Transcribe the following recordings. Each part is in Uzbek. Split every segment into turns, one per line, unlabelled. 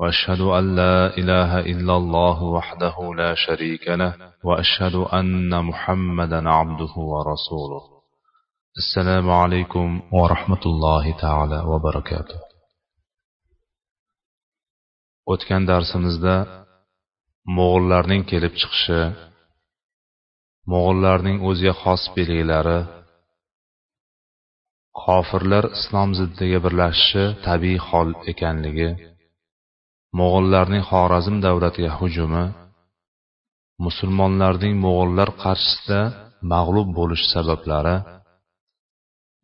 واشهد ان لا اله الا الله وحده لا شريك له واشهد ان محمدا عبده ورسوله السلام عليكم ورحمه الله تعالى وبركاته o'tgan darsimizda mo'g'ullarning kelib chiqishi mo'g'ullarning o'ziga xos belgilari kofirlar islom ziddiga birlashishi tabiiy hol ekanligi mo'g'ullarning xorazm davlatiga hujumi musulmonlarning mo'g'ullar qarshisida mag'lub bo'lish sabablari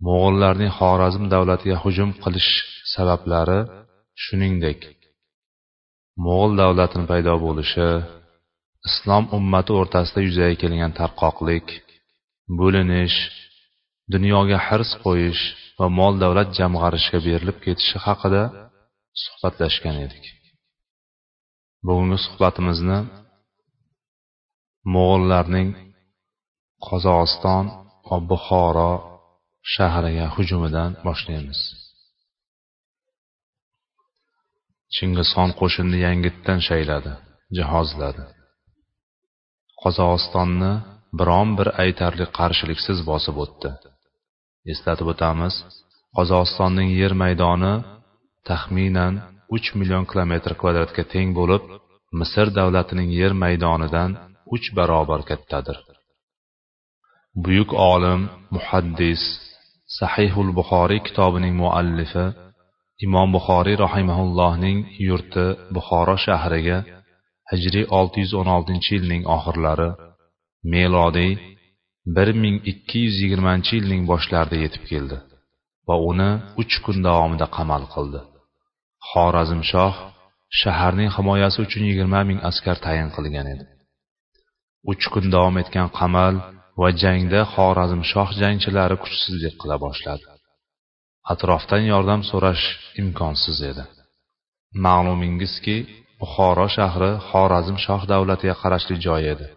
mo'g'ullarning xorazm davlatiga hujum qilish sabablari shuningdek mo'g'ul davlatini paydo bo'lishi islom ummati o'rtasida yuzaga kelgan tarqoqlik bo'linish dunyoga hirs qo'yish va mol davlat jamg'arishga berilib ketishi haqida suhbatlashgan edik. Bugungi suhbatimizni mo'g'ullarning qozog'iston va buxoro shahriga hujumidan boshlaymiz. Chingizxon qo'shinni yangitdan shayladi jihozladi. Qozog'istonni biron bir aytarli qarshiliksiz bosib o'tdi. Eslatib o'tamiz qozog'istonning yer maydoni taxminan uch million kilometr kvadratga teng bo'lib misr davlatining yer maydonidan uch barobar kattadir. Buyuk olim muhaddis sahihul buxoriy kitobining muallifi imom buxoriy rahimaullohning yurti buxoro shahriga hijriy 616 yilning oxirlari melodiy 1220 yilning boshlarida yetib keldi va uni uch kun davomida qamal qildi. Xorazmshoh shaharning himoyasi uchun yigirma ming askar tayin qilgan edi. Uch kun davom etgan qamal va jangda xorazmshoh jangchilari kuchsizlik qila boshladi. Atrofdan yordam so'rash imkonsiz edi. Ma'lumingizki buxoro shahri xorazm shoh davlatiga qarashli joy edi.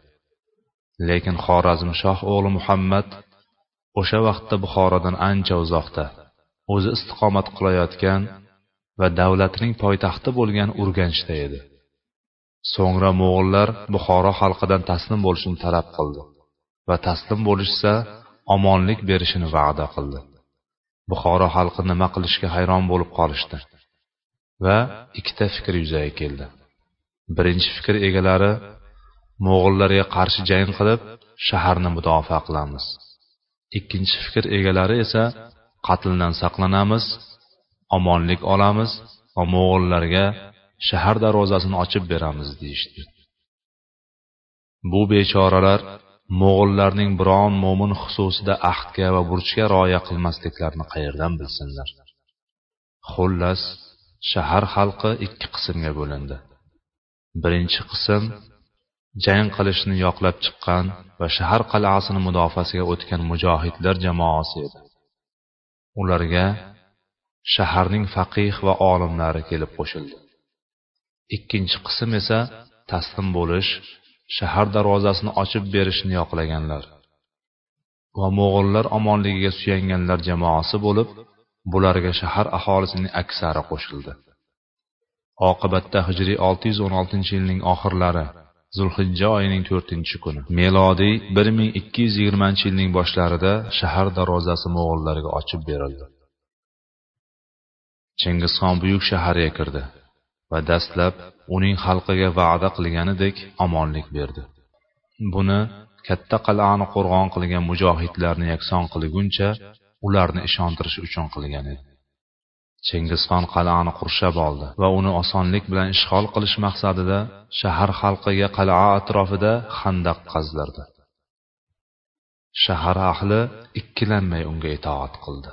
Lekin xorazm shoh o'g'li muhammad o'sha vaqtda buxorodan ancha uzoqda o'zi istiqomat qilayotgan va davlatining poytaxti bo'lgan urganchda edi. So'ngra mo'g'ullar buxoro xalqidan taslim bo'lishni talab qildi va taslim bo'lishsa omonlik berishini va'da qildi. Buxoro xalqi nima qilishga hayron bo'lib qolishdi va ikkita fikr yuzaga keldi. Birinchi fikr egalari mo'g'ullarga qarshi jang qilib shaharni mudofaa qilamiz. Ikkinchi fikr egalari esa qatldan saqlanamiz omonlik olamiz va mo'g'illarga shahar darvozasini ochib beramiz deyishdi. Bu bechoralar mo'g'illarning biron mo'min xususida ahdga va burchga rioya qilmasliklarini qayerdan bilsinlar? Xullas shahar xalqi ikki qismga bo'lindi. Birinchi qism jang qilishni yoqlab chiqqan va shahar qal'asini mudofaasiga o'tgan mujohidlar jamoasi edi. Ularga shaharning faqih va olimlari kelib qo'shildi. Ikkinchi qism esa taslim bo'lish shahar darvozasini ochib berishni yoqlaganlar. Va mo'g'ullar omonligiga suyanganlar jamoasi bo'lib bularga shahar aholisining aksari qo'shildi. Oqibatda hijriy 616 yilning oxirlari zulhijja oyining 4 kuni melodiy 1220 yilning boshlarida shahar darvozasi mo'g'ullarga ochib berildi. Chingizxon buyuk shaharga kirdi va dastlab uning xalqiga va'da qilganidek omonlik berdi. Buni katta qal'ani qo'rg'on qilgan mujohidlarni yakson qilguncha ularni ishontirish uchun qilgan edi. Chingizxon qal'ani qurshab oldi va uni osonlik bilan ishg'ol qilish maqsadida shahar xalqiga qal'a atrofida xandaq qazdirdi. Shahar ahli ikkilanmay unga itoat qildi.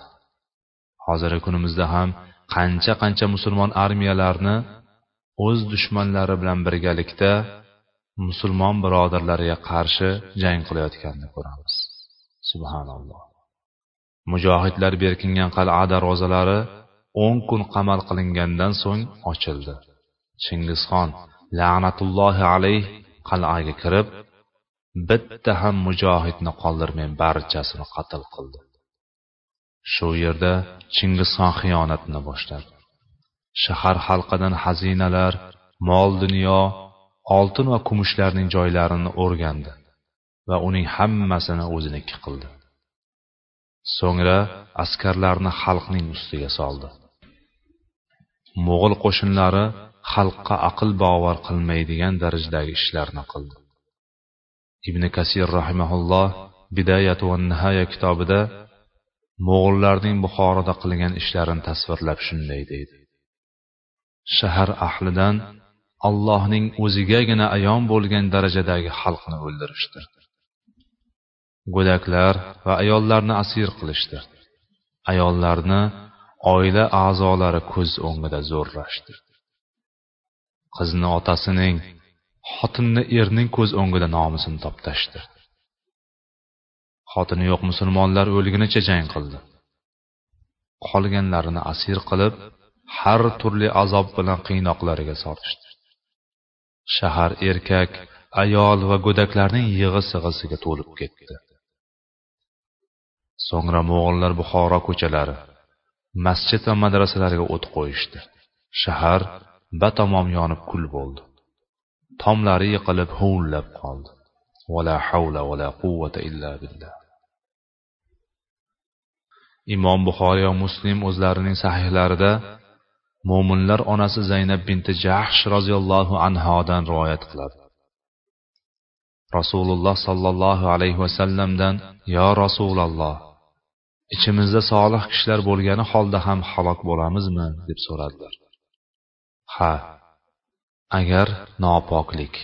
Hozirgi kunimizda ham qancha qancha musulmon armiyalarni o'z dushmanlari bilan birgalikda musulmon birodarlariga qarshi jang qilayotganini ko'ramiz. Subhanalloh. Mujohidlar berkingan qal'a darvozalari o'n kun qamal qilingandan so'ng ochildi. Chingizxon la'natullohi alayh qal'aga kirib bitta ham mujohidni qoldirmay barchasini qatl qildi. Shu yerda chingizxon xiyonatni boshladi. Shahar xalqidan xazinalar mol dunyo oltin va kumushlarning joylarini o'rgandi va uning hammasini o'ziniki qildi. So'ngra askarlarni xalqning ustiga soldi. Mo'g'ul qo'shinlari xalqqa aql bovar qilmaydigan darajadagi ishlarni qildi. Ibn kasir rahimaulloh bidayatu va nihoya kitobida mo'g'ullarning buxoroda qilgan ishlarini tasvirlab shunday deydi. Shahar ahlidan allohning o'zigagina ayon bo'lgan darajadagi xalqni o'ldirishdi go'daklar va ayollarni asir qilishdi ayollarni oila a'zolari ko'z o'ngida zo'rlashdi qizni otasining xotinni erning ko'z o'ngida nomusini toptashdi xotini yo'q musulmonlar o'lgunicha jang qildi. Qolganlarini asir qilib har turli azob bilan qiynoqlariga solishdi shahar erkak ayol va go'daklarning yig'i sig'isiga to'lib ketdi. So'ngra mo'g'illar buxoro ko'chalari masjid va madrasalarga o't qo'yishdi. Shahar batamom yonib kul bo'ldi. Tomlari yiqilib huvillab qoldi. Vala havla vala quvvata illa billah. Imom buxoriy va muslim o'zlarining sahihlarida mo'minlar onasi zaynab binti jahsh roziyallohu anhodan rivoyat qiladi. Rasululloh sollallohu alayhi vasallamdan yo rasululloh ichimizda solih kishilar bo'lgani holda ham halok bo'lamizmi? deb so'radilar. Ha agar nopoklik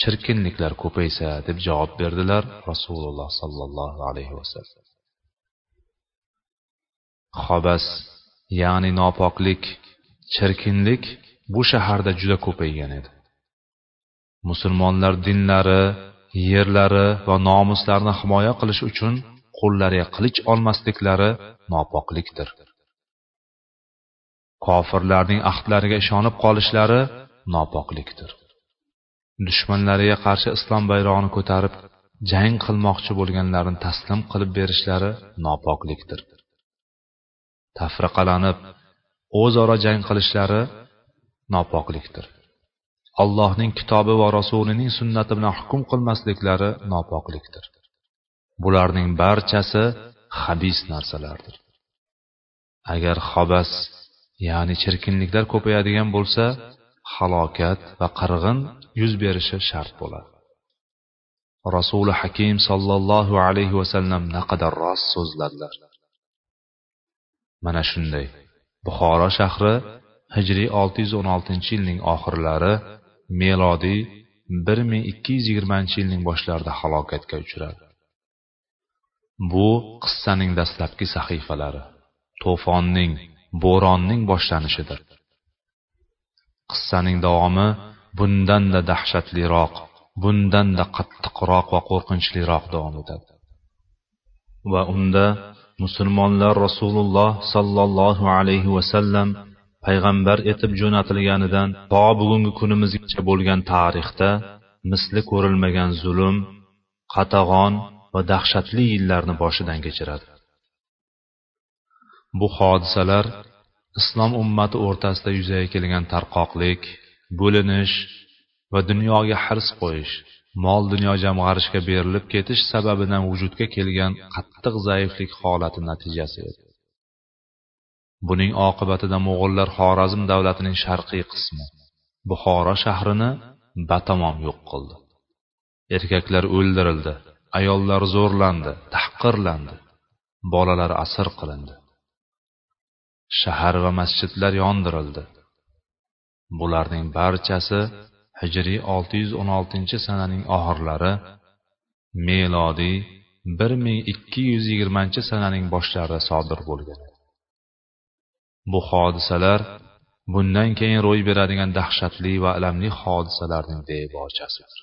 chirkinliklar ko'paysa deb javob berdilar rasululloh sollallohu alayhi vasallam. Xobas ya'ni nopoklik chirkinlik bu shaharda juda ko'paygan edi. Musulmonlar dinlari yerlari va nomuslarini himoya qilish uchun qo'llariga qilich olmasliklari nopoklikdir. Kofirlarning ahdlariga ishonib qolishlari nopoklikdir. Dushmanlariga qarshi islom bayrog'ini ko'tarib jang qilmoqchi bo'lganlarni taslim qilib berishlari nopoklikdir. Tafriqalanib o'zaro jang qilishlari nopoklikdir allohning kitobi va rasulining sunnati bilan hukm qilmasliklari nopoklikdir bularning barchasi habis narsalardir. Agar habas ya'ni chirkinliklar ko'payadigan bo'lsa halokat va qirg'in yuz berishi shart bo'ladi. Rasuli hakim sollallohu alayhi vasallam naqadar rost so'zladilar. Mana shunday. Buxoro shahri hijriy 616 yilning oxirlari melodiy 1220 yilning boshlarida halokatga uchradi. Bu qissaning dastlabki sahifalari to'fonning bo'ronning boshlanishidir. Qissaning davomi bundanda dahshatliroq bundanda qattiqroq va qo'rqinchliroq davom etadi. Va unda musulmonlar rasululloh sollallohu alayhi vasallam payg'ambar etib jo'natilganidan to bugungi kunimizgacha bo'lgan tarixda misli ko'rilmagan zulm qatag'on va dahshatli yillarni boshidan kechiradi. Bu hodisalar islom ummati o'rtasida yuzaga kelgan tarqoqlik bo'linish va dunyoga hirs qo'yish mol dunyo jamg'arishga berilib ketish sababidan vujudga kelgan qattiq zaiflik holati natijasi edi. Buning oqibatida mo'g'ullar xorazm davlatining sharqiy qismi buxoro shahrini batamom yo'q qildi. Erkaklar o'ldirildi ayollar zo'rlandi tahqirlandi bolalar asir qilindi. Shahar va masjidlar yondirildi. Bularning barchasi hijriy 616 sananing oxirlari melodiy 1220 sananing boshlarida sodir bo'lgan. Bu hodisalar bundan keyin ro'y beradigan dahshatli va alamli hodisalarning debochasidir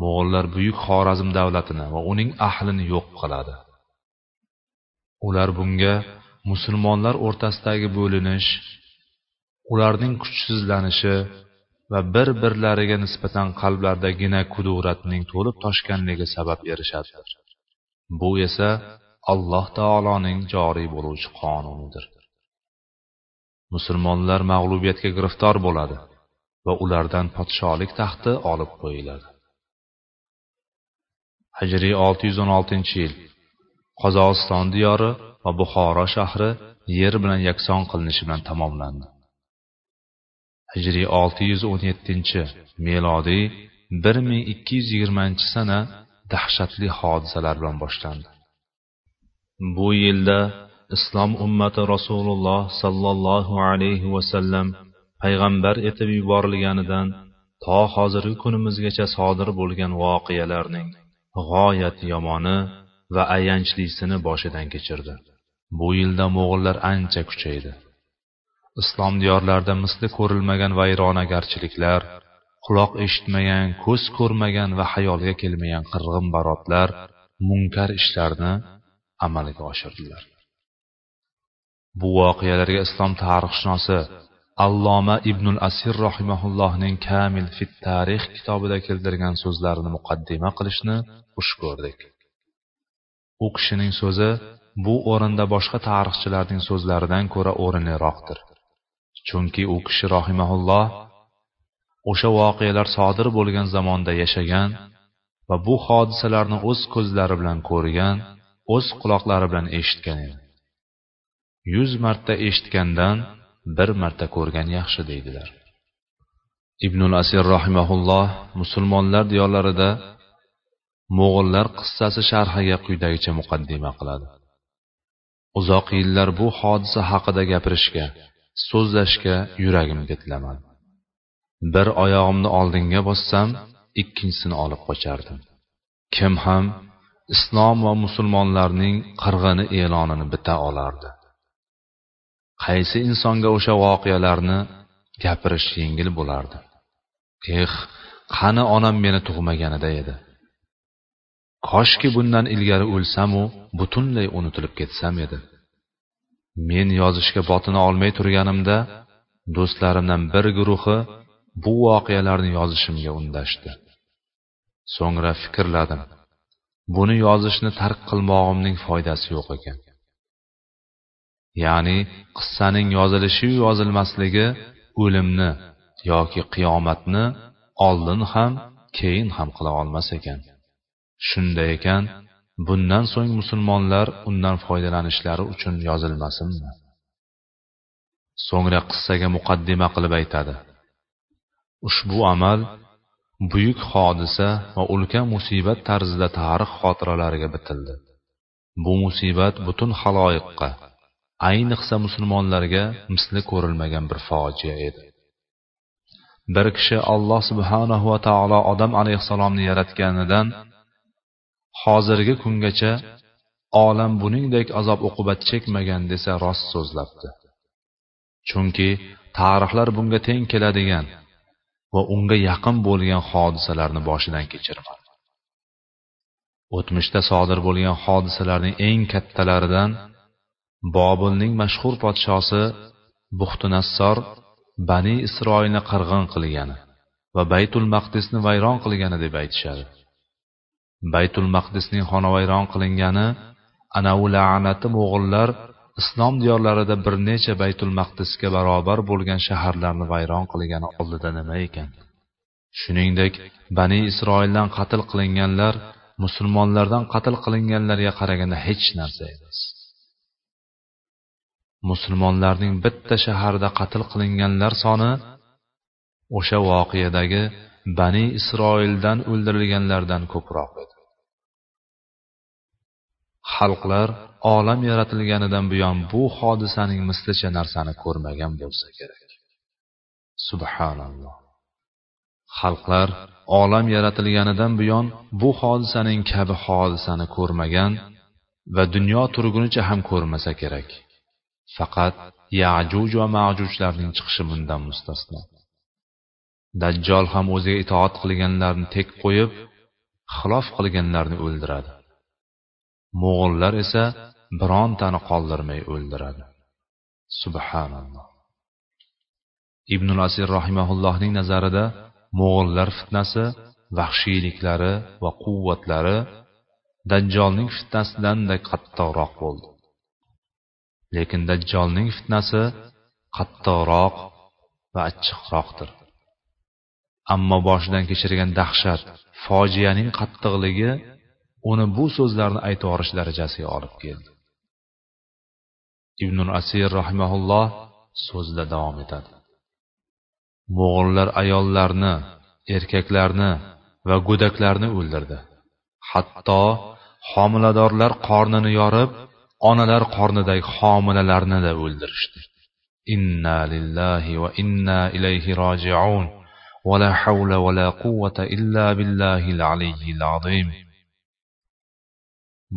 mo'g'ullar buyuk xorazm davlatini va uning ahlini yo'q qiladi. Ular bunga musulmonlar o'rtasidagi bo'linish ularning kuchsizlanishi va bir birlariga nisbatan qalblardagina kuduratning to'lib toshganligi sabab erishadi. Bu esa alloh taoloning joriy bo'luvchi qonunidir musulmonlar mag'lubiyatga giriftor bo'ladi va ulardan podsholik taxti olib qo'yiladi. Hijriy 616 yil. Qozog'iston diyori va buxoro shahri yer bilan yakson qilinishi bilan tamomlandi. Hijriy 617 melodiy 1220 sana dahshatli hodisalar bilan boshlandi. Bu yilda islom ummati rasululloh sollallohu alayhi vasallam payg'ambar etib yuborilganidan to hozirgi kunimizgacha sodir bo'lgan voqealarning g'oyat yomoni va ayanchlisini boshidan kechirdi. Bu yilda mo'g'illar ancha kuchaydi. Islom diyorlarida misli ko'rilmagan vayronagarchiliklar quloq eshitmagan ko'z ko'rmagan va xayolga kelmagan qirg'in barotlar munkar ishlarni amalga oshirdilar. Bu voqealarga islom tarixshunosi alloma ibnul asir rahimaullohning kamil fit tarix kitobida keltirgan so'zlarini muqaddima qilishni xush ko'rdik. U kishining so'zi bu o'rinda boshqa tarixchilarning so'zlaridan ko'ra o'rinliroqdir chunki u kishi rohimaulloh o'sha voqealar sodir bo'lgan zamonda yashagan va bu hodisalarni o'z ko'zlari bilan ko'rgan o'z quloqlari bilan eshitgan edi. Yuz marta eshitgandan bir marta ko'rgan yaxshi deydilar. Ibnul asir rahimaulloh musulmonlar diyorlarida mo'g'illar qissasi sharhiga quyidagicha muqaddima qiladi. Uzoq yillar bu hodisa haqida gapirishga so'zlashga yuragim ketlamadi bir oyog'imni oldinga bossam ikkinchisini olib qochardim. Kim ham islom va musulmonlarning qirg'ini e'lonini bita olardi. Qaysi insonga o'sha voqealarni gapirish yengil bo'lardi? Eh qani onam meni tug'maganida edi. Koshki bundan ilgari o'lsamu butunlay unutilib ketsam edi. Men yozishga botina olmay turganimda do'stlarimdan bir guruhi bu voqealarni yozishimga undashdi. So'ngra fikrladim buni yozishni tark qilmog'imning foydasi yo'q ekan. Ya'ni qissaning yozilishiyu yozilmasligi o'limni yoki qiyomatni oldin ham keyin ham qila olmas ekan. Shunday ekan bundan so'ng musulmonlar undan foydalanishlari uchun yozilmasinmi? So'ngra qissaga muqaddima qilib aytadi. Ushbu amal buyuk hodisa va ulkan musibat tarzida tarix xotiralariga bitildi. Bu musibat butun haloyiqqa ayniqsa musulmonlarga misli ko'rilmagan bir fojia edi. Bir kishi alloh subhanahu va taolo odam alayhissalomni yaratganidan hozirgi kungacha olam buningdek azob uqubat chekmagan desa rost so'zlabdi. Chunki tarixlar bunga teng keladigan va unga yaqin bo'lgan hodisalarni boshidan kechirmadi. O'tmishda sodir bo'lgan hodisalarning eng kattalaridan bobilning mashhur podshosi buxtinassor bani isroilni qirg'in qilgani va baytul maqdisni vayron qilgani deb aytishadi. Baytul maqdisning xonavayron qilingani anavi la'nati mo'g'illar islom diyorlarida bir necha baytul maqdisga barobar bo'lgan shaharlarni vayron qilgani oldida nima ekan? Shuningdek bani isroildan qatl qilinganlar musulmonlardan qatl qilinganlarga qaraganda hech narsa emas. Musulmonlarning bitta shaharda qatl qilinganlar soni o'sha voqeadagi bani isroildan o'ldirilganlardan ko'proq edi. Xalqlar olam yaratilganidan buyon bu hodisaning mislicha narsani ko'rmagan bo'lsa kerak. Subhanalloh. Xalqlar olam yaratilganidan buyon bu hodisaning kabi hodisani ko'rmagan va dunyo turgunicha ham ko'rmasa kerak. Faqat yajuj va majujlarning chiqishi bundan mustasno. Dajjol ham o'ziga itoat qilganlarni tek qo'yib xilof qilganlarni o'ldiradi. Mo'g'ullar esa birontani qoldirmay o'ldiradi. Subhanalloh. Ibnul asir rahimaullohning nazarida mo'g'ullar fitnasi vahshiyliklari va quvvatlari dajjolning fitnasidanda qattiqroq bo'ldi. Lekin dajjolning fitnasi qattiqroq va achchiqroqdir. Ammo boshidan kechirgan dahshat fojianing qattiqligi uni bu so'zlarni aytiborish darajasiga olib keldi. Ibn asir rahimaulloh so'zida davom etadi. Mo'g'ullar ayollarni erkaklarni va go'daklarni o'ldirdi. Hatto homiladorlar qornini yorib onalar qornidagi homilalarni-da o'ldirishdi. Inna lillahi va inna ilayhi rojiun. Va la havla va la quvvata illa billahil aliyyil azim.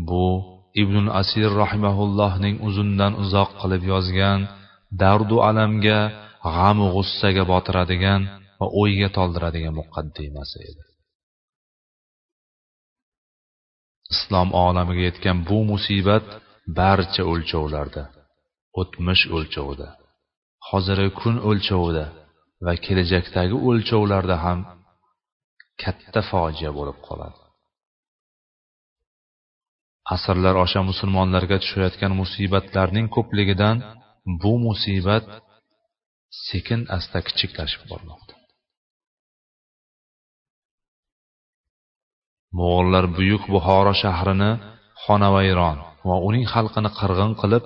Bu ibn asir rahimaullohning uzundan uzoq qilib yozgan dardu alamga g'amu g'ussaga botiradigan va o'yga toldiradigan muqaddimasi edi. Islom olamiga yetgan bu musibat barcha o'lchovlarda o'tmish o'lchovida hozirgi kun o'lchovida va kelajakdagi o'lchovlarda ham katta fojia bo'lib qoladi. Asrlar osha musulmonlarga tushayotgan musibatlarning ko'pligidan bu musibat sekin asta kichiklashib bormoqda. Mo'g'ullar buyuk buxoro shahrini xonavayron va uning xalqini qirg'in qilib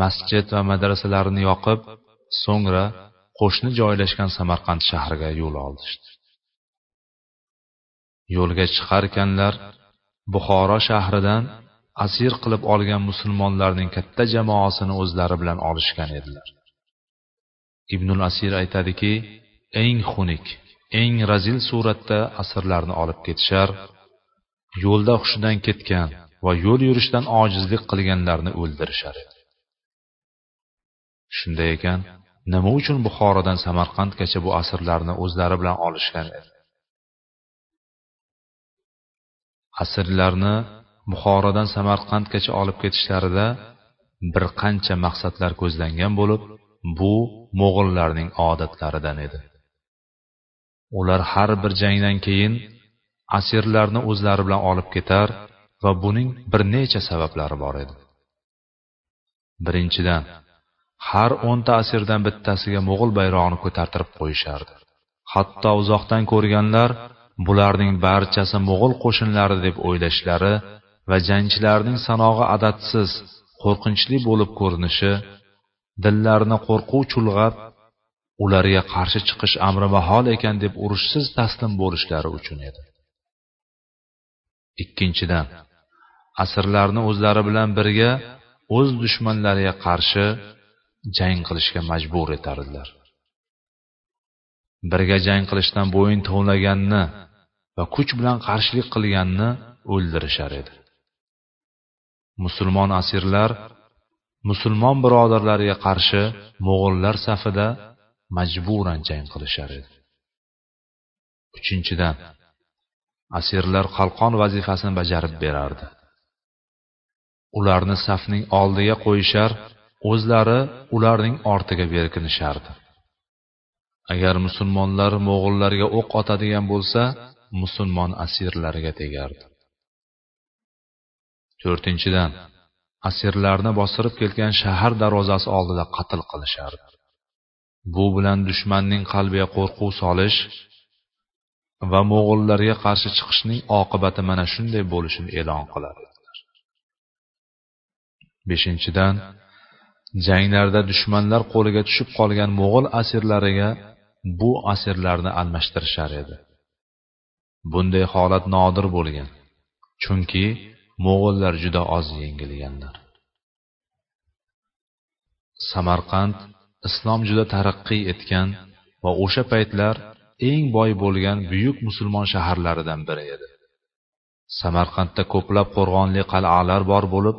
masjid va madrasalarni yoqib so'ngra qo'shni joylashgan samarqand shahriga yo'l olishdi. Yo'lga chiqarkanlar buxoro shahridan asir qilib olgan musulmonlarning katta jamoasini o'zlari bilan olishgan edilar. Ibnul asir aytadiki eng xunuk eng razil suratda asirlarni olib ketishar yo'lda hushidan ketgan va yo'l yurishdan ojizlik qilganlarni o'ldirishar edi. Shunday ekan nima uchun buxorodan samarqandgacha bu asirlarni o'zlari bilan olishgan edi? Asirlarni buxorodan samarqandgacha olib ketishlarida bir qancha maqsadlar ko'zlangan bo'lib bu mo'g'ullarning odatlaridan edi. Ular har bir jangdan keyin asirlarni o'zlari bilan olib ketar va buning bir necha sabablari bor edi. Birinchidan har o'nta asirdan bittasiga mo'g'ul bayrog'ini ko'tartirib qo'yishardi. Hatto uzoqdan ko'rganlar bularning barchasi mo'g'ul qo'shinlari deb o'ylashlari va jangchilarning sanog'i adadsiz qo'rqinchli bo'lib ko'rinishi dillarini qo'rquv chulg'ab ularga qarshi chiqish amri mahol ekan deb urushsiz taslim bo'lishlari uchun edi. Ikkinchidan asrlarni o'zlari bilan birga o'z dushmanlariga qarshi jang qilishga majbur etardilar birga jang qilishdan bo'yin tovlaganni va kuch bilan qarshilik qilganni o'ldirishar edi. Musulmon asirlar musulmon birodarlariga qarshi mo'g'ullar safida majburan jang qilishar edi. Uchinchidan asirlar qalqon vazifasini bajarib berardi. Ularni safning oldiga qo'yishar o'zlari ularning ortiga berkinishardi. Agar musulmonlar mo'g'ullarga o'q otadigan bo'lsa musulmon asirlarga tegardi. To'rtinchidan asirlarni bostirib kelgan shahar darvozasi oldida qatl qilishardi. Bu bilan dushmanning qalbiga qo'rquv solish va mo'g'ullarga qarshi chiqishning oqibati mana shunday bo'lishini e'lon qilar beshinchidan janglarda dushmanlar qo'liga tushib qolgan mo'g'ul asirlariga bu asirlarni almashtirishar edi. Bunday holat nodir bo'lgan chunki mo'g'ullar juda oz yengilganlar. Samarqand islom juda taraqqiy etgan va o'sha paytlar eng boy bo'lgan buyuk musulmon shaharlaridan biri edi. Samarqandda ko'plab qo'rg'onli qal'alar bor bo'lib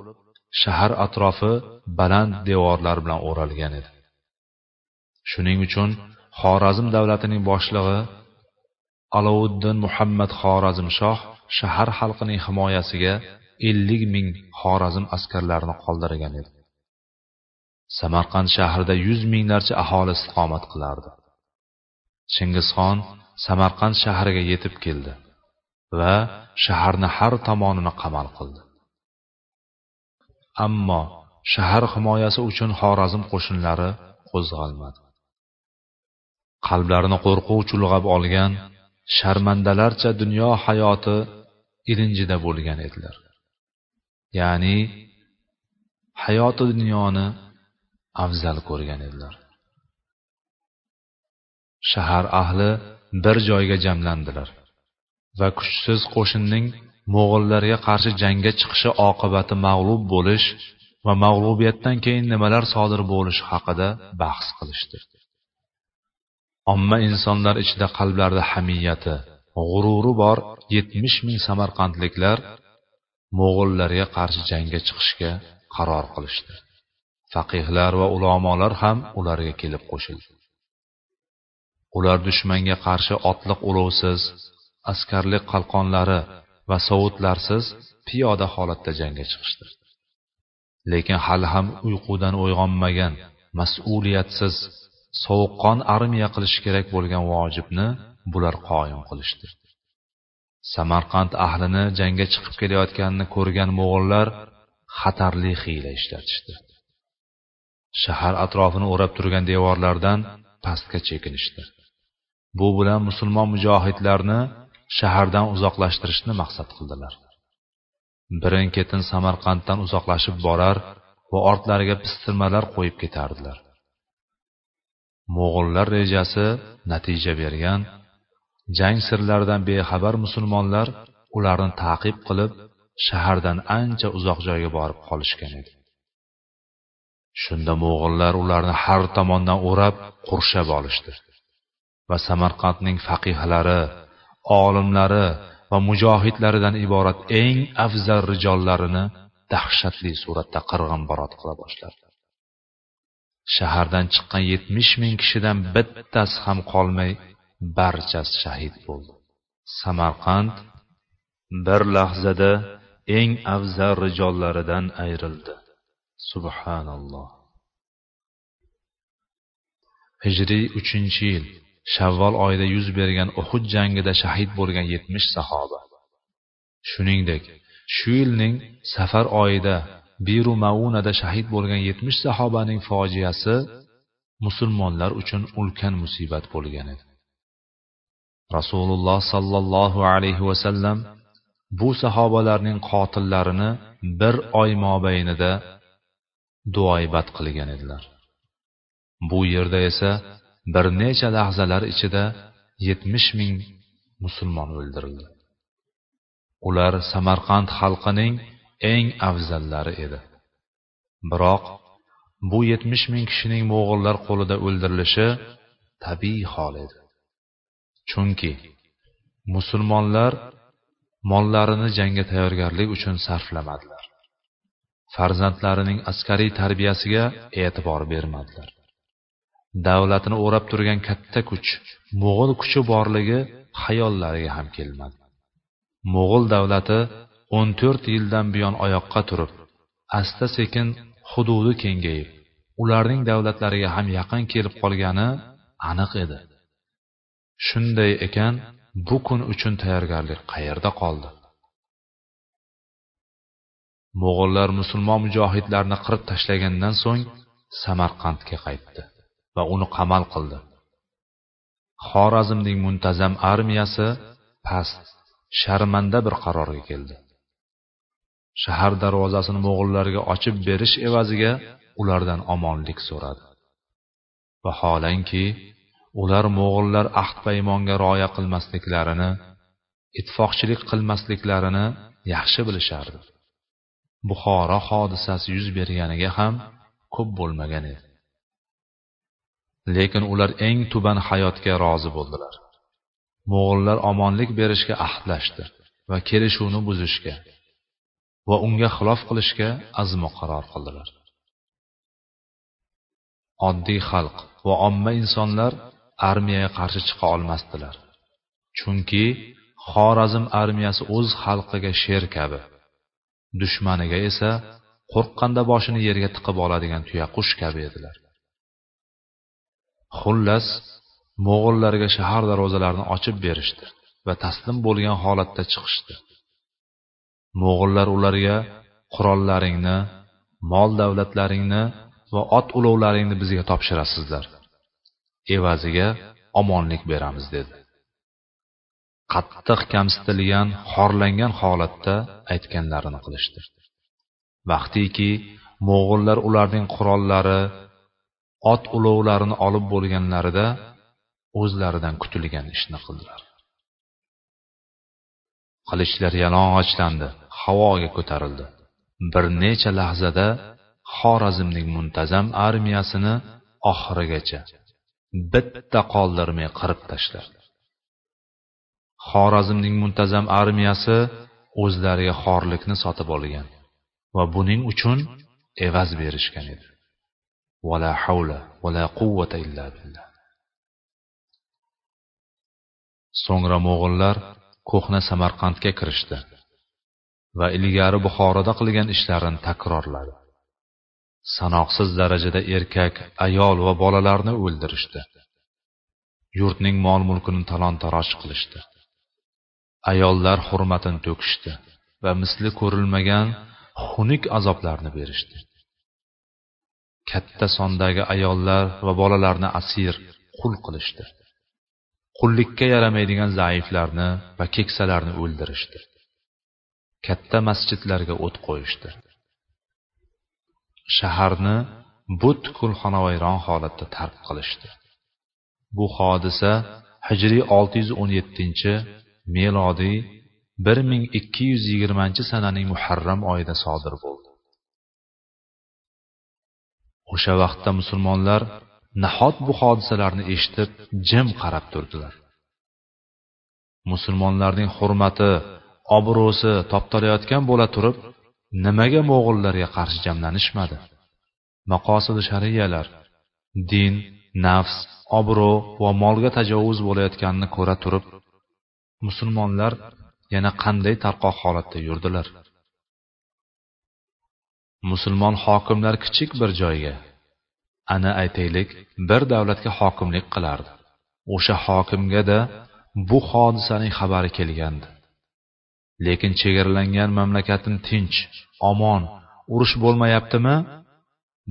shahar atrofi baland devorlar bilan o'ralgan edi. Shuning uchun xorazm davlatining boshlig'i alovuddin muhammad xorazmshoh shahar xalqining himoyasiga ellik ming xorazm askarlarini qoldirgan edi. Samarqand shahrida yuz minglarcha aholi istiqomat qilardi. Chingizxon samarqand shahriga yetib keldi va shaharni har tomonini qamal qildi. Ammo shahar himoyasi uchun xorazm qo'shinlari qo'zg'almadi. Qalblarini qo'rquv chulg'ab olgan sharmandalarcha dunyo hayoti ilinjida bo'lgan edilar. Ya'ni hayoti dunyoni afzal ko'rgan edilar. Shahar ahli bir joyga jamlandilar va kuchsiz qo'shinning mo'g'illarga qarshi jangga chiqishi oqibati mag'lub bo'lish va mag'lubiyatdan keyin nimalar sodir bo'lishi haqida bahs qilishdi. Omma insonlar ichida qalblarida hamiyati g'ururi bor yetmish ming samarqandliklar mo'g'illarga qarshi jangga chiqishga qaror qilishdi. Faqihlar va ulamolar ham ularga kelib qo'shildi. Ular dushmanga qarshi otliq ulovsiz askarlik qalqonlari va sovutlarsiz piyoda holatda jangga chiqishdi. Lekin hali ham uyqudan uyg'onmagan mas'uliyatsiz sovuqqon armiya qilish kerak bo'lgan vojibni bular qoyim qilishdi. Samarqand ahlini jangga chiqib kelayotganini ko'rgan mo'g'ullar xatarli hiyla ishlatishdi. Shahar atrofini o'rab turgan devorlardan pastga chekinishdi. Bu bilan musulmon mujohidlarni shahardan uzoqlashtirishni maqsad qildilar. Birin ketin samarqanddan uzoqlashib borar va ortlariga pistirmalar qo'yib ketardilar. Mo'g'ullar rejasi natija bergan jang sirlaridan bexabar musulmonlar ularni ta'qib qilib shahardan ancha uzoq joyga borib qolishgan edi. Shunda mo'g'ullar ularni har tomondan o'rab qurshab olishdi. Va samarqandning faqihlari olimlari va mujohidlaridan iborat eng afzal rijollarini dahshatli suratda qirg'inbarot qila boshladi. Shahardan chiqqan yetmish ming kishidan bittasi ham qolmay barchasi shahid bo'ldi. Samarqand bir lahzada eng afzal rijollaridan ayrildi. Subhanalloh. Hijriy uchinchi yil shavvol oyida yuz bergan uhud jangida shahid bo'lgan yetmish sahoba. Shuningdek shu yilning safar oyida biru maunada shahid bo'lgan yetmish sahobaning fojiasi musulmonlar uchun ulkan musibat bo'lgan edi. Rasululloh sollallohu alayhi vasallam bu sahobalarning qotillarini bir oy mobaynida duoibat qilgan edilar. Bu yerda esa bir necha lahzalar ichida yetmish ming musulmon o'ldirildi. Ular samarqand xalqining eng afzallari edi. Biroq bu yetmish ming kishining mo'g'ullar qo'lida o'ldirilishi tabiiy hol edi. Chunki musulmonlar mollarini jangga tayyorgarlik uchun sarflamadilar. Farzandlarining askariy tarbiyasiga e'tibor bermadilar. Davlatini o'rab turgan katta kuch mo'g'ul kuchi borligi xayollariga ham kelmadi. Mo'g'ul davlati o'n to'rt yildan buyon oyoqqa turib asta sekin hududi kengayib ularning davlatlariga ham yaqin kelib qolgani aniq edi. Shunday ekan bu kun uchun tayyorgarlik qayerda qoldi? Mo'g'ullar musulmon mujohidlarni qirib tashlagandan so'ng samarqandga qaytdi va uni qamal qildi. Xorazmning muntazam armiyasi past sharmanda bir qarorga keldi. Shahar darvozasini mo'g'ullarga ochib berish evaziga ulardan omonlik so'radi. Vaholanki ular mo'g'ullar ahd paymonga rioya qilmasliklarini ittifoqchilik qilmasliklarini yaxshi bilishardi. Buxoro hodisasi yuz berganiga ham ko'p bo'lmagan edi. Lekin ular eng tuban hayotga rozi bo'ldilar. Mo'g'ullar omonlik berishga ahdlashdi va kelishuvni buzishga va unga xilof qilishga azmu qaror qildilar. Oddiy xalq va omma insonlar armiyaga qarshi chiqa olmasdilar. Chunki xorazm armiyasi o'z xalqiga sher kabi. Dushmaniga esa qo'rqqanda boshini yerga tiqib oladigan tuyaqush kabi edilar. Xullas mo'g'illarga shahar darvozalarini ochib berishdi va taslim bo'lgan holatda chiqishdi. Mo'g'illar ularga qurollaringni mol davlatlaringni va ot ulovlaringni bizga topshirasizlar. Evaziga omonlik beramiz dedi. Qattiq kamsitilgan xorlangan holatda aytganlarini qilishdi vaqtiki mo'g'ullar ularning qurollari ot ulovlarini olib bo'lganlarida o'zlaridan kutilgan ishni qildilar. Qilichlar yalang'ochlandi havoga ko'tarildi. Bir necha lahzada xorazmning muntazam armiyasini oxirigacha bitta qoldirmay qirib tashladi. Xorazmning muntazam armiyasi o'zlariga xorlikni sotib olgan va buning uchun evaz berishgan edi. Vala havla vala quvvata illa billah. So'ngra mo'g'illar ko'hna samarqandga kirishdi va ilgari buxoroda qilgan ishlarini takrorladi. Sanoqsiz darajada erkak ayol va bolalarni o'ldirishdi. Yurtning mol mulkini talon taroj qilishdi. Ayollar hurmatini to'kishdi va misli ko'rilmagan xunuk azoblarni berishdi. Katta sondagi ayollar va bolalarni asir qul qilishdi. Qullikka yaramaydigan zaiflarni va keksalarni o'ldirishdi. Katta masjidlarga o't qo'yishdi. Shaharni butkul xonavayron holatda tark qilishdi. Bu hodisa hijriy 617 melodiy 1220 sananing muharram oyida sodir bo'ldi. O'sha vaqtda musulmonlar nahot bu hodisalarni eshitib jim qarab turdilar. Musulmonlarning hurmati obro'si toptalayotgan bo'la turib nimaga mo'g'ullarga qarshi jamlanishmadi? Maqosidi shariyalar din nafs obro' va molga tajovuz bo'layotganini ko'ra turib musulmonlar yana qanday tarqoq holatda yurdilar? Musulmon hokimlar kichik bir joyga ana aytaylik bir davlatga hokimlik qilardi. O'sha hokimga da bu hodisaning xabari kelgandi. Lekin chegaralangan mamlakatim tinch omon urush bo'lmayaptimi?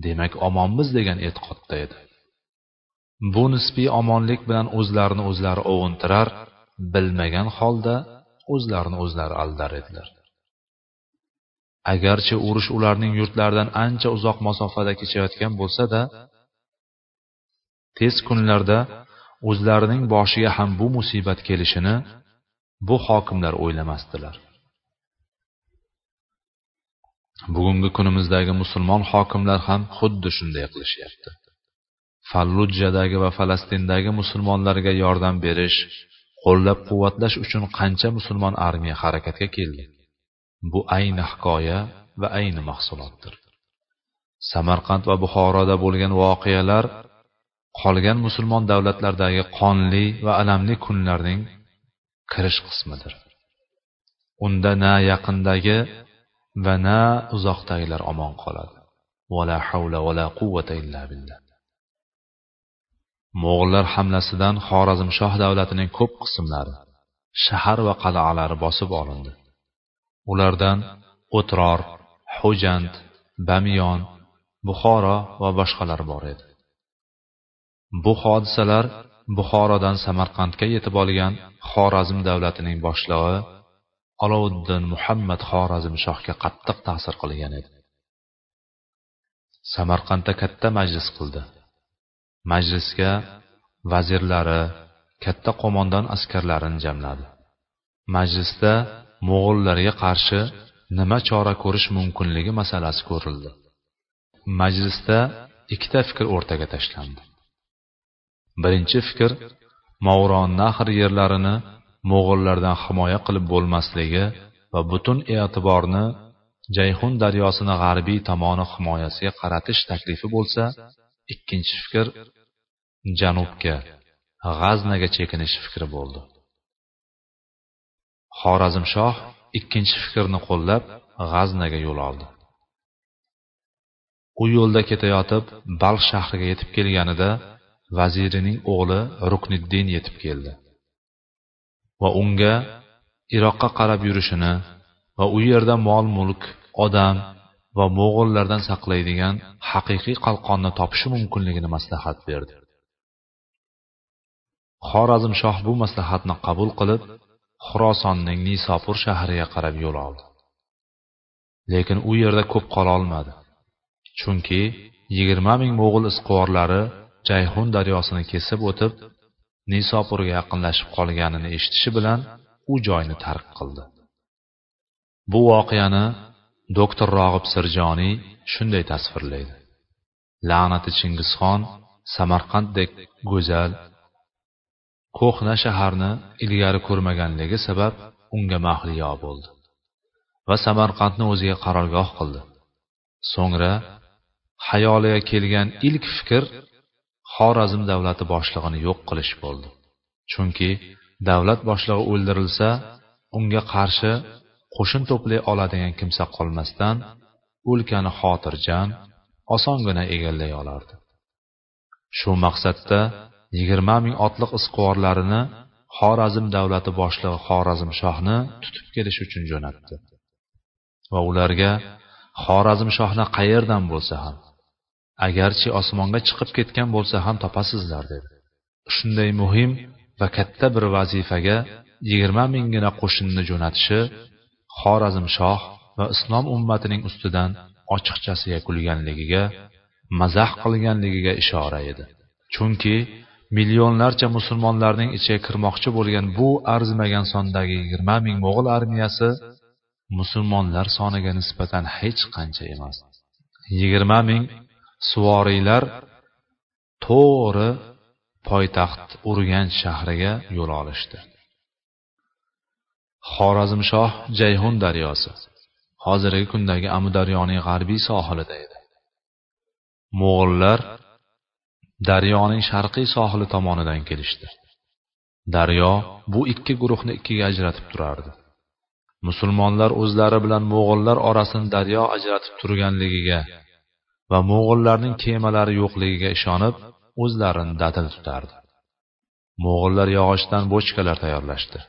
Demak omonmiz degan e'tiqodda edi. Bu nisbiy omonlik bilan o'zlarini o'zlari ovuntirar bilmagan holda o'zlarini o'zlari aldar edilar. Agarchi urush ularning yurtlaridan ancha uzoq masofada kechayotgan bo'lsa-da, tez kunlarda o'zlarining boshiga ham bu musibat kelishini bu hokimlar o'ylamasdilar. Bugungi kunimizdagi musulmon hokimlar ham xuddi shunday qilishyapti. Fallujjadagi va Falastindagi musulmonlarga yordam berish, qo'llab-quvvatlash uchun qancha musulmon armiya harakatga keldi. Bu ayni hikoya va ayni mahsulotdir. Samarqand va Buxoroda bo'lgan voqealar qolgan musulmon davlatlardagi qonli va alamli kunlarning kirish qismidir. Unda na yaqindagi va na uzoqdagilar omon qoladi. Vala havla vala quvvata illa billah. Mo'g'ullar hamlasidan Xorazmshoh davlatining ko'p qismlari, shahar va qal'alari bosib olindi. Ulardan O'tror, Xo'jand, Bamiyon, Buxoro va boshqalar bor edi. Bu hodisalar Buxorodan Samarqandga yetib olgan Xorazm davlatining boshlig'i Alovuddin Muhammad xorazm shohga qattiq ta'sir qilgan edi. Samarqandda katta majlis qildi. Majlisga vazirlari, katta qo'mondon askarlarini jamladi. Majlisda mo'g'ullarga qarshi nima chora ko'rish mumkinligi masalasi ko'rildi majlisda ikkita fikr o'rtaga tashlandi birinchi fikr mavron nahr yerlarini mo'g'ullardan himoya qilib bo'lmasligi va butun e'tiborni jayhun daryosini g'arbiy tomoni himoyasiga qaratish taklifi bo'lsa ikkinchi fikr janubga g'aznaga chekinish fikri bo'ldi. Xorazmshoh ikkinchi fikrni qo'llab g'aznaga yo'l oldi. U yo'lda ketayotib balx shahriga yetib kelganida vazirining o'g'li rukniddin yetib keldi. Va unga iroqqa qarab yurishini va u yerda mol mulk odam va mo'g'ullardan saqlaydigan haqiqiy qalqonni topishi mumkinligini maslahat berdi. Xorazmshoh bu maslahatni qabul qilib xurosonning nisopur shahriga qarab yo'l oldi. Lekin u yerda ko'p qololmadi. Chunki yigirma ming mo'g'ul isqvorlari jayhun daryosini kesib o'tib nisopurga yaqinlashib qolganini eshitishi bilan u joyni tark qildi. Bu voqeani doktor rog'ib sirjoniy shunday tasvirlaydi. La'nati chingizxon samarqanddek go'zal ko'hna shaharni ilgari ko'rmaganligi sabab unga mahliyo bo'ldi va samarqandni o'ziga qarorgoh qildi. So'ngra xayoliga kelgan ilk fikr xorazm davlati boshlig'ini yo'q qilish bo'ldi. Chunki davlat boshlig'i o'ldirilsa unga qarshi qo'shin to'play oladigan kimsa qolmasdan o'lkani xotirjam osongina egallay olardi. Shu maqsadda yigirma ming otliq isqivorlarini xorazm davlati boshlig'i xorazm shohni tutib kelish uchun jo'natdi. Va ularga xorazm shohni qayerdan bo'lsa ham agarchi osmonga chiqib ketgan bo'lsa ham topasizlar dedi. Shunday muhim va katta bir vazifaga yigirma minggina qo'shinni jo'natishi xorazmshoh va islom ummatining ustidan ochiqchasiga kulganligiga mazax qilganligiga ishora edi. Chunki millionlarcha musulmonlarning ichiga kirmoqchi bo'lgan bu arzimagan sondagi yigirma ming mo'g'ul armiyasi musulmonlar soniga nisbatan hech qancha emas. Yigirma ming suvoriylar to'g'ri poytaxt urganch shahriga yo'l olishdi. Xorazmshoh jayhun daryosi hozirgi kundagi amudaryoning g'arbiy sohilida edi. Mo'g'ullar daryoning sharqiy sohili tomonidan kelishdi. Daryo bu ikki guruhni ikkiga ajratib turardi. Musulmonlar o'zlari bilan mo'g'ullar orasini daryo ajratib turganligiga va mo'g'ullarning kemalari yo'qligiga ishonib o'zlarini dadil tutardi. Mo'g'ullar yog'ochdan bochkalar tayyorlashdi.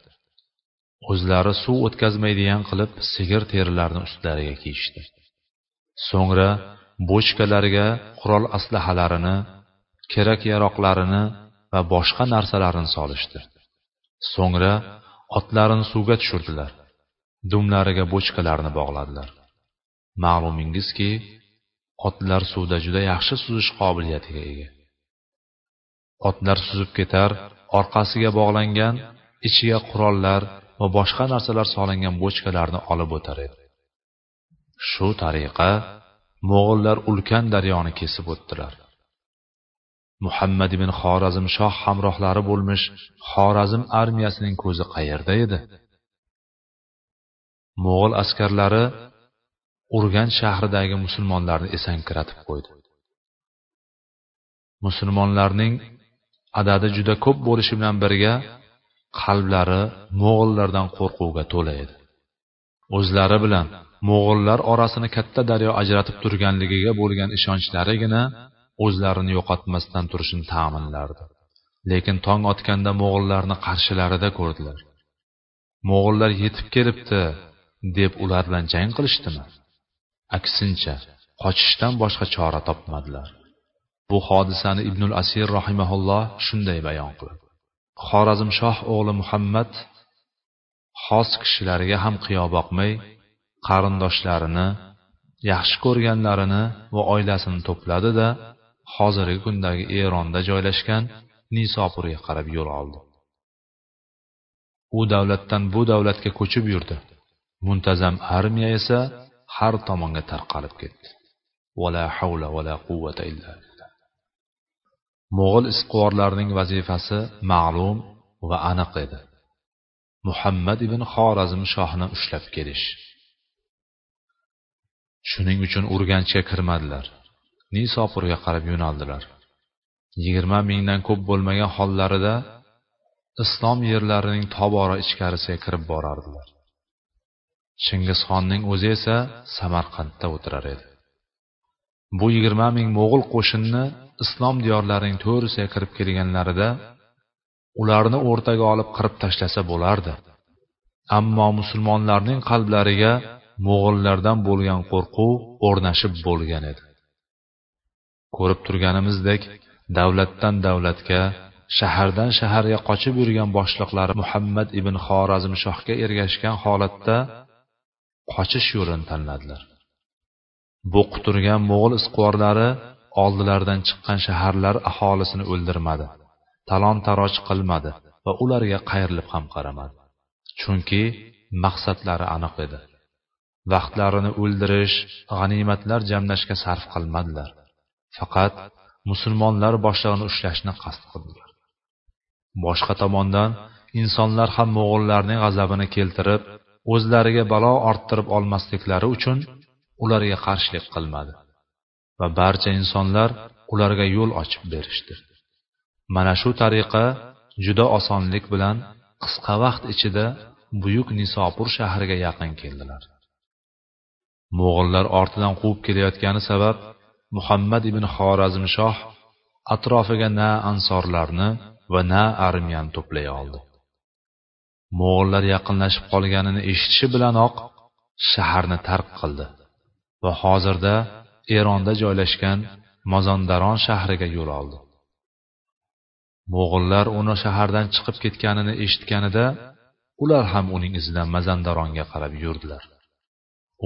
O'zlari suv o'tkazmaydigan qilib sigir terilarini ustlariga kiyishdi. So'ngra bochkalarga qurol aslahalarini kerak yaroqlarini va boshqa narsalarini solishdi. So'ngra otlarini suvga tushirdilar. Dumlariga bochkalarni bog'ladilar. Ma'lumingizki otlar suvda juda yaxshi suzish qobiliyatiga ega. Otlar suzib ketar orqasiga bog'langan ichiga qurollar va boshqa narsalar solingan bochkalarni olib o'tar edi. Shu tariqa mo'g'illar ulkan daryoni kesib o'tdilar. Muhammad ibn xorazm shoh hamrohlari bo'lmish xorazm armiyasining ko'zi qayerda edi? Mo'g'ul askarlari urgan shahridagi musulmonlarni esankiratib qo'ydi. Musulmonlarning adadi juda ko'p bo'lishi bilan birga qalblari mo'g'illardan qo'rquvga to'la edi o'zlari bilan mo'g'illar orasini katta daryo ajratib turganligiga bo'lgan ishonchlarigina o'zlarini yo'qotmasdan turishini ta'minlardi. Lekin tong otganda mo'g'illarni qarshilarida ko'rdilar. Mo'g'illar yetib kelibdi deb ular bilan jang qilishdimi? Aksincha qochishdan boshqa chora topmadilar. Bu hodisani ibnul asir rahimaulloh shunday bayon qiladi xorazmshoh o'g'li muhammad xos kishilariga ham qiyo boqmay qarindoshlarini yaxshi ko'rganlarini va oilasini to'pladi da hozirgi kundagi eronda joylashgan nisopurga qarab yo'l oldi. U davlatdan bu davlatga ko'chib yurdi. Muntazam armiya esa har tomonga tarqalib ketdi. Vala havla vala quvvata illa mo'g'ul isqvorlarining vazifasi ma'lum va aniq edi. Muhammad ibn xorazm shohni ushlab kelish. Shuning uchun urganchga kirmadilar. Nisopurga qarab yo'naldilar. Yigirma mingdan ko'p bo'lmagan hollarida islom yerlarining tobora ichkarisiga kirib borardilar. Chingizxonning o'zi esa samarqandda o'tirar edi. Bu yigirma ming mo'g'ul qo'shinni islom diyorlarining to'risiga kirib kelganlarida ularni o'rtaga olib qirib tashlasa bo'lardi. Ammo musulmonlarning qalblariga mo'g'illardan bo'lgan qo'rquv o'rnashib bo'lgan edi. Ko'rib turganimizdek davlatdan davlatga shahardan shaharga qochib yurgan boshliqlari muhammad ibn xorazmshohga ergashgan holatda qochish yo'lini tanladilar. Bu quturgan mo'g'ul isqvorlari oldilaridan chiqqan shaharlar aholisini o'ldirmadi talon taroj qilmadi va ularga qayrilib ham qaramadi. Chunki maqsadlari aniq edi. Vaqtlarini o'ldirish g'animatlar jamlashga sarf qilmadilar. Faqat musulmonlar boshlig'ini ushlashni qasd qildilar. Boshqa tomondan insonlar ham mo'g'ullarning g'azabini keltirib o'zlariga balo orttirib olmasliklari uchun ularga qarshilik qilmadi va barcha insonlar ularga yo'l ochib berishdi. Mana shu tariqa juda osonlik bilan qisqa vaqt ichida buyuk nisopur shahriga yaqin keldilar. Mo'g'illar ortidan quvib kelayotgani sabab muhammad ibn xorazmshoh atrofiga na ansorlarni va na armiyani to'play oldi. Mo'g'illar yaqinlashib qolganini eshitishi bilanoq shaharni tark qildi. Va hozirda eronda joylashgan mozondaron shahriga yo'l oldi. Mo'g'illar uni shahardan chiqib ketganini eshitganida ular ham uning izidan mazandaronga qarab yurdilar.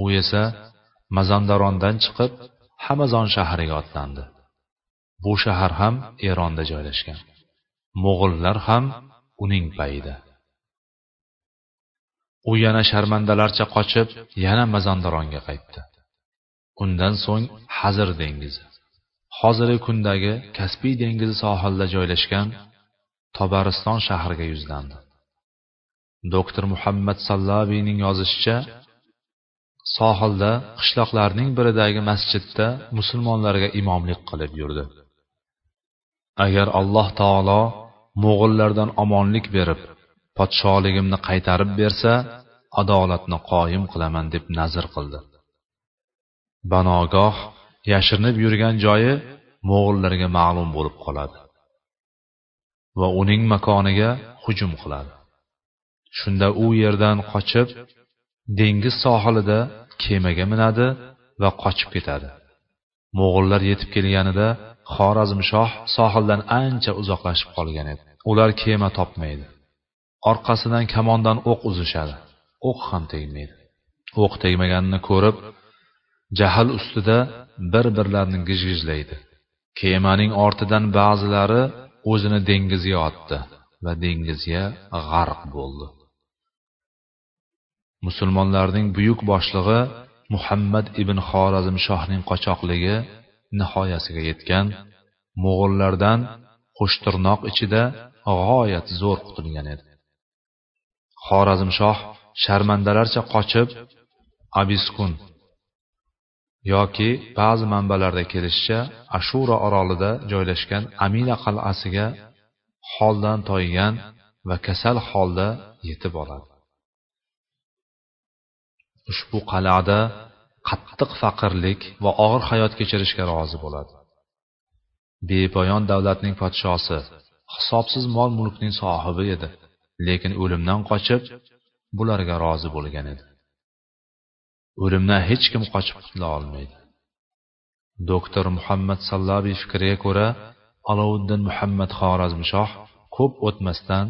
U esa mazandarondan chiqib hamazon shahriga otlandi. Bu shahar ham eronda joylashgan. Mo'g'illar ham uning payida. U yana sharmandalarcha qochib yana mazandaronga qaytdi. Undan so'ng hazir dengizi. Hozirgi kundagi kaspiy dengizi sohilida joylashgan tobariston shahriga yuzlandi. Doktor muhammad sallaviyning yozishicha sohilda qishloqlarning biridagi masjidda musulmonlarga imomlik qilib yurdi. Agar alloh taolo mo'g'illardan omonlik berib podsholigimni qaytarib bersa adolatni qoyim qilaman deb nazr qildi. Banogoh yashirinib yurgan joyi mo'g'illarga ma'lum bo'lib qoladi va uning makoniga hujum qiladi. Shunda u yerdan qochib dengiz sohilida kemaga minadi va qochib ketadi. Mo'g'illar yetib kelganida xorazmshoh sohildan ancha uzoqlashib qolgan edi. Ular kema topmaydi. Orqasidan kamondan o'q uzishadi. O'q ham tegmaydi. O'q tegmaganini ko'rib jahl ustida bir birlarini gijgijlaydi. Kemaning ortidan ba'zilari o'zini dengizga otdi va dengizga g'arq bo'ldi. Musulmonlarning buyuk boshlig'i muhammad ibn xorazmshohning qochoqligi nihoyasiga yetgan mo'g'ullardan qo'shtirnoq ichida g'oyat zo'r qutulgan edi. Xorazmshoh sharmandalarcha qochib abiskun yoki ba'zi manbalarda kelishicha ashura orolida joylashgan amina qal'asiga holdan toygan va kasal holda yetib oladi. Ushbu qal'ada qattiq faqirlik va og'ir hayot kechirishga rozi bo'ladi. Bepoyon davlatning podshosi hisobsiz mol mulkning sohibi edi. Lekin o'limdan qochib bularga rozi bo'lgan edi. O'limdan hech kim qochib qutula olmaydi. Doktor muhammad sallabiy fikriga ko'ra alovuddin muhammad xorazmshoh ko'p o'tmasdan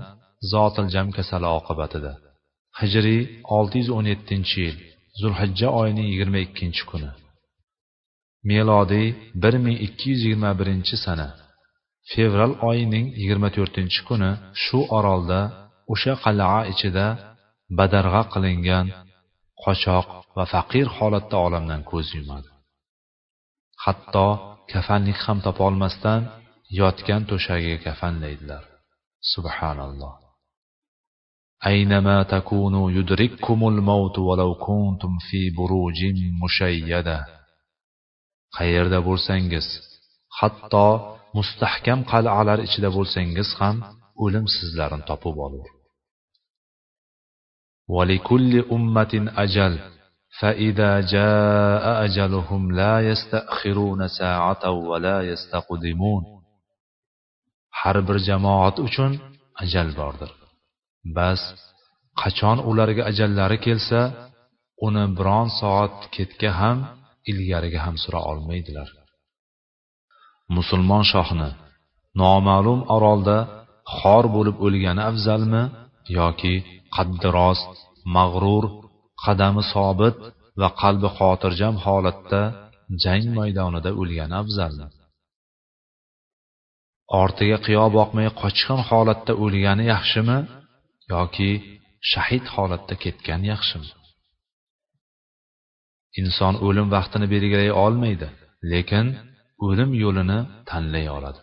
zotil jam kasali oqibatida. Hijriy 617 yil zulhijja oyining 22 kuni. Melodiy 1221 sana fevral oyining 24 kuni shu orolda o'sha qal'a ichida badarg'a qilingan qochoq va faqir holatda olamdan ko'z yumadi hatto kafanlik ham topolmasdan yotgan to'shagiga kafanlaydilar subhanalloh. Aynama takunu yudrikkumul mautu walau kuntum fi burujin mushayyada. Qayerda bo'lsangiz hatto mustahkam qal'alar ichida bo'lsangiz ham o'lim sizlarni topib olur ولكل أمة أجل فإذا جاء أجلهم لا يستأخرون ساعة ولا يستقدمون har bir jamoat uchun ajal bordir bas qachon ularga ajallari kelsa uni biron soat ketga ham ilgariga ham sura olmaydilar musulmon shohni noma'lum orolda xor bo'lib o'lgani afzalmi yoki qaddi rost mag'rur qadami sobit va qalbi xotirjam holatda jang maydonida o'lgani afzalmi? Ortiga qiyo boqmay qochqin holatda o'lgani yaxshimi yoki shahid holatda ketgan yaxshimi? Inson o'lim vaqtini belgilay olmaydi lekin o'lim yo'lini tanlay oladi.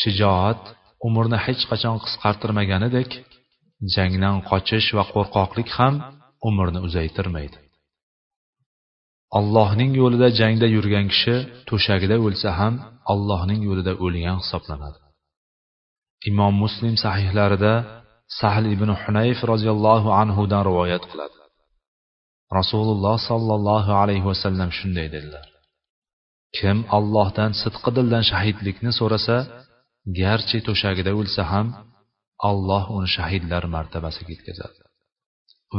Shijoat umrni hech qachon qisqartirmaganidek jangdan qochish va qo'rqoqlik ham umrni uzaytirmaydi. Allohning yo'lida jangda yurgan kishi to'shagida o'lsa ham allohning yo'lida o'lgan hisoblanadi. Imom muslim sahihlarida sahl ibn hunayf roziyallohu anhudan rivoyat qiladi. Rasululloh sollallohu alayhi vasallam shunday dedilar. Kim allohdan sidqi dildan shahidlikni so'rasa garchi to'shagida o'lsa ham alloh uni shahidlar martabasiga yetkazadi.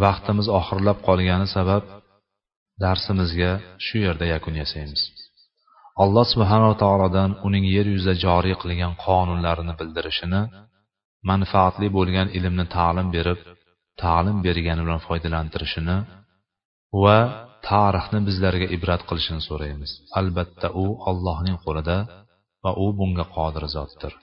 Vaqtimiz oxirlab qolgani sabab darsimizga shu yerda yakun yasaymiz. Alloh subhanava taolodan uning yer yuzida joriy qilgan qonunlarini bildirishini manfaatli bo'lgan ilmni ta'lim berib ta'lim bergani bilan foydalantirishini va tarixni bizlarga ibrat qilishini so'raymiz. Albatta u allohning qo'lida va u bunga qodir zotdir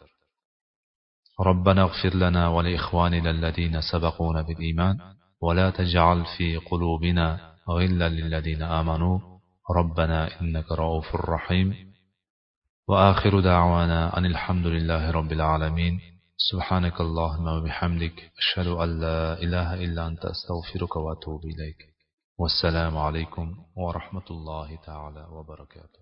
ربنا اغفر لنا ولإخواننا الذين سبقونا بالإيمان ولا تجعل في قلوبنا غلا للذين آمنوا. ربنا إنك رؤوف رحيم. وآخر دعوانا أن الحمد لله رب العالمين. سبحانك اللهم وبحمدك أشهد أن لا إله إلا أنت أستغفرك وأتوب إليك. والسلام عليكم ورحمة الله تعالى وبركاته.